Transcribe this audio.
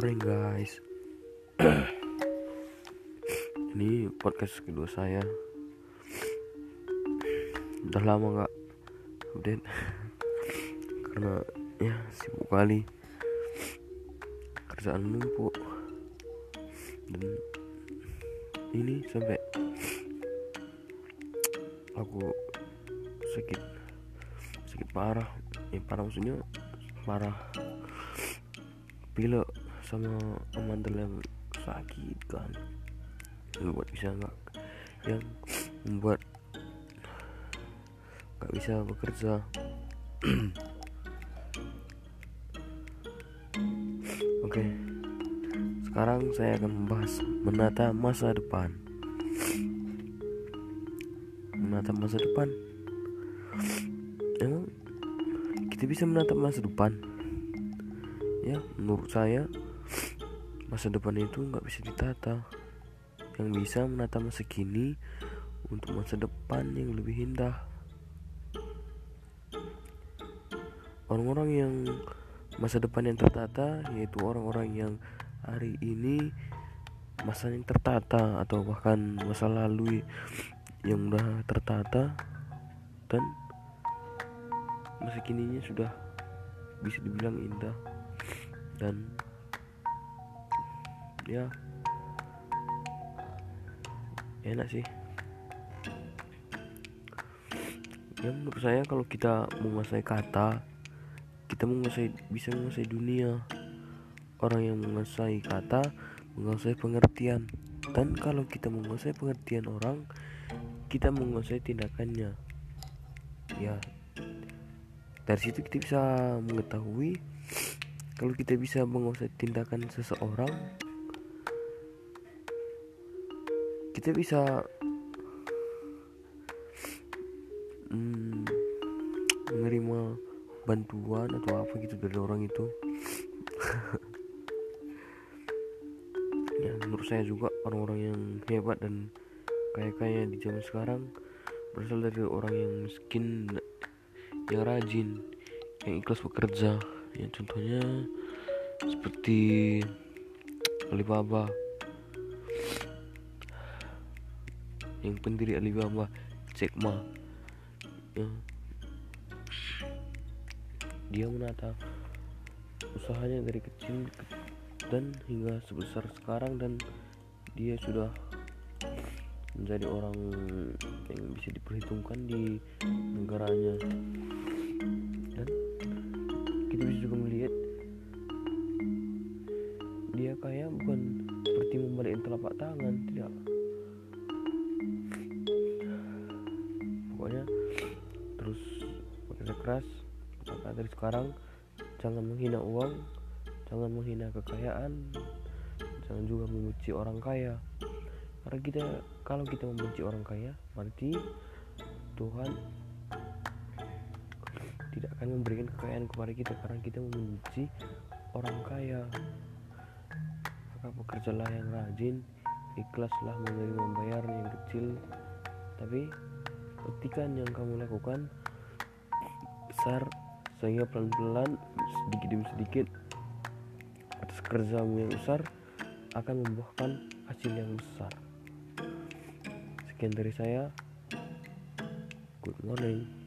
ini podcast kedua saya. Udah lama nggak update. Karena ya sibuk kali. Kerjaan numpuk dan ini sampai aku sakit sakit parah. Ya parah maksudnya parah. Pilek sama mantel yang sakit kan. Membuat bisa nggak yang membuat nggak bisa bekerja. Oke. Sekarang saya akan membahas menata masa depan. Menata masa depan. Emang kita bisa menata masa depan? Ya menurut saya masa depan itu nggak bisa ditata. Yang bisa menata masa kini untuk masa depan yang lebih indah. Orang-orang yang masa depan yang tertata yaitu orang-orang yang hari ini masa yang tertata atau bahkan masa lalu yang udah tertata dan masa kininya sudah bisa dibilang indah dan ya. Enak sih. Ya menurut saya kalau kita menguasai kata kita menguasai bisa menguasai dunia. Orang yang menguasai kata menguasai pengertian. Dan kalau kita menguasai pengertian orang kita menguasai tindakannya. Ya. Dari situ kita bisa mengetahui kalau kita bisa menguasai tindakan seseorang kita bisa hmm, menerima bantuan atau apa gitu dari orang itu. Ya menurut saya juga orang-orang yang hebat dan kaya-kaya di zaman sekarang berasal dari orang yang miskin yang rajin yang ikhlas bekerja. Ya contohnya seperti Alibaba yang pendiri Alibaba Jack Ma ya. dia menata usahanya dari kecil dan hingga sebesar sekarang dan dia sudah menjadi orang yang bisa diperhitungkan di negaranya. Dan kita bisa juga melihat dia kaya bukan seperti membalikin telapak tangan tidak pokoknya. Terus bekerja keras maka dari sekarang. Jangan menghina uang jangan menghina kekayaan jangan juga membenci orang kaya. Karena kita kalau kita membenci orang kaya berarti Tuhan tidak akan memberikan kekayaan kepada kita karena kita membenci orang kaya. Maka bekerjalah yang rajin ikhlaslah menerima membayar yang kecil. Tapi petikan yang kamu lakukan. Besar sehingga pelan-pelan sedikit demi sedikit atas kerjamu yang besar akan membuahkan hasil yang besar. Sekian dari saya. Good morning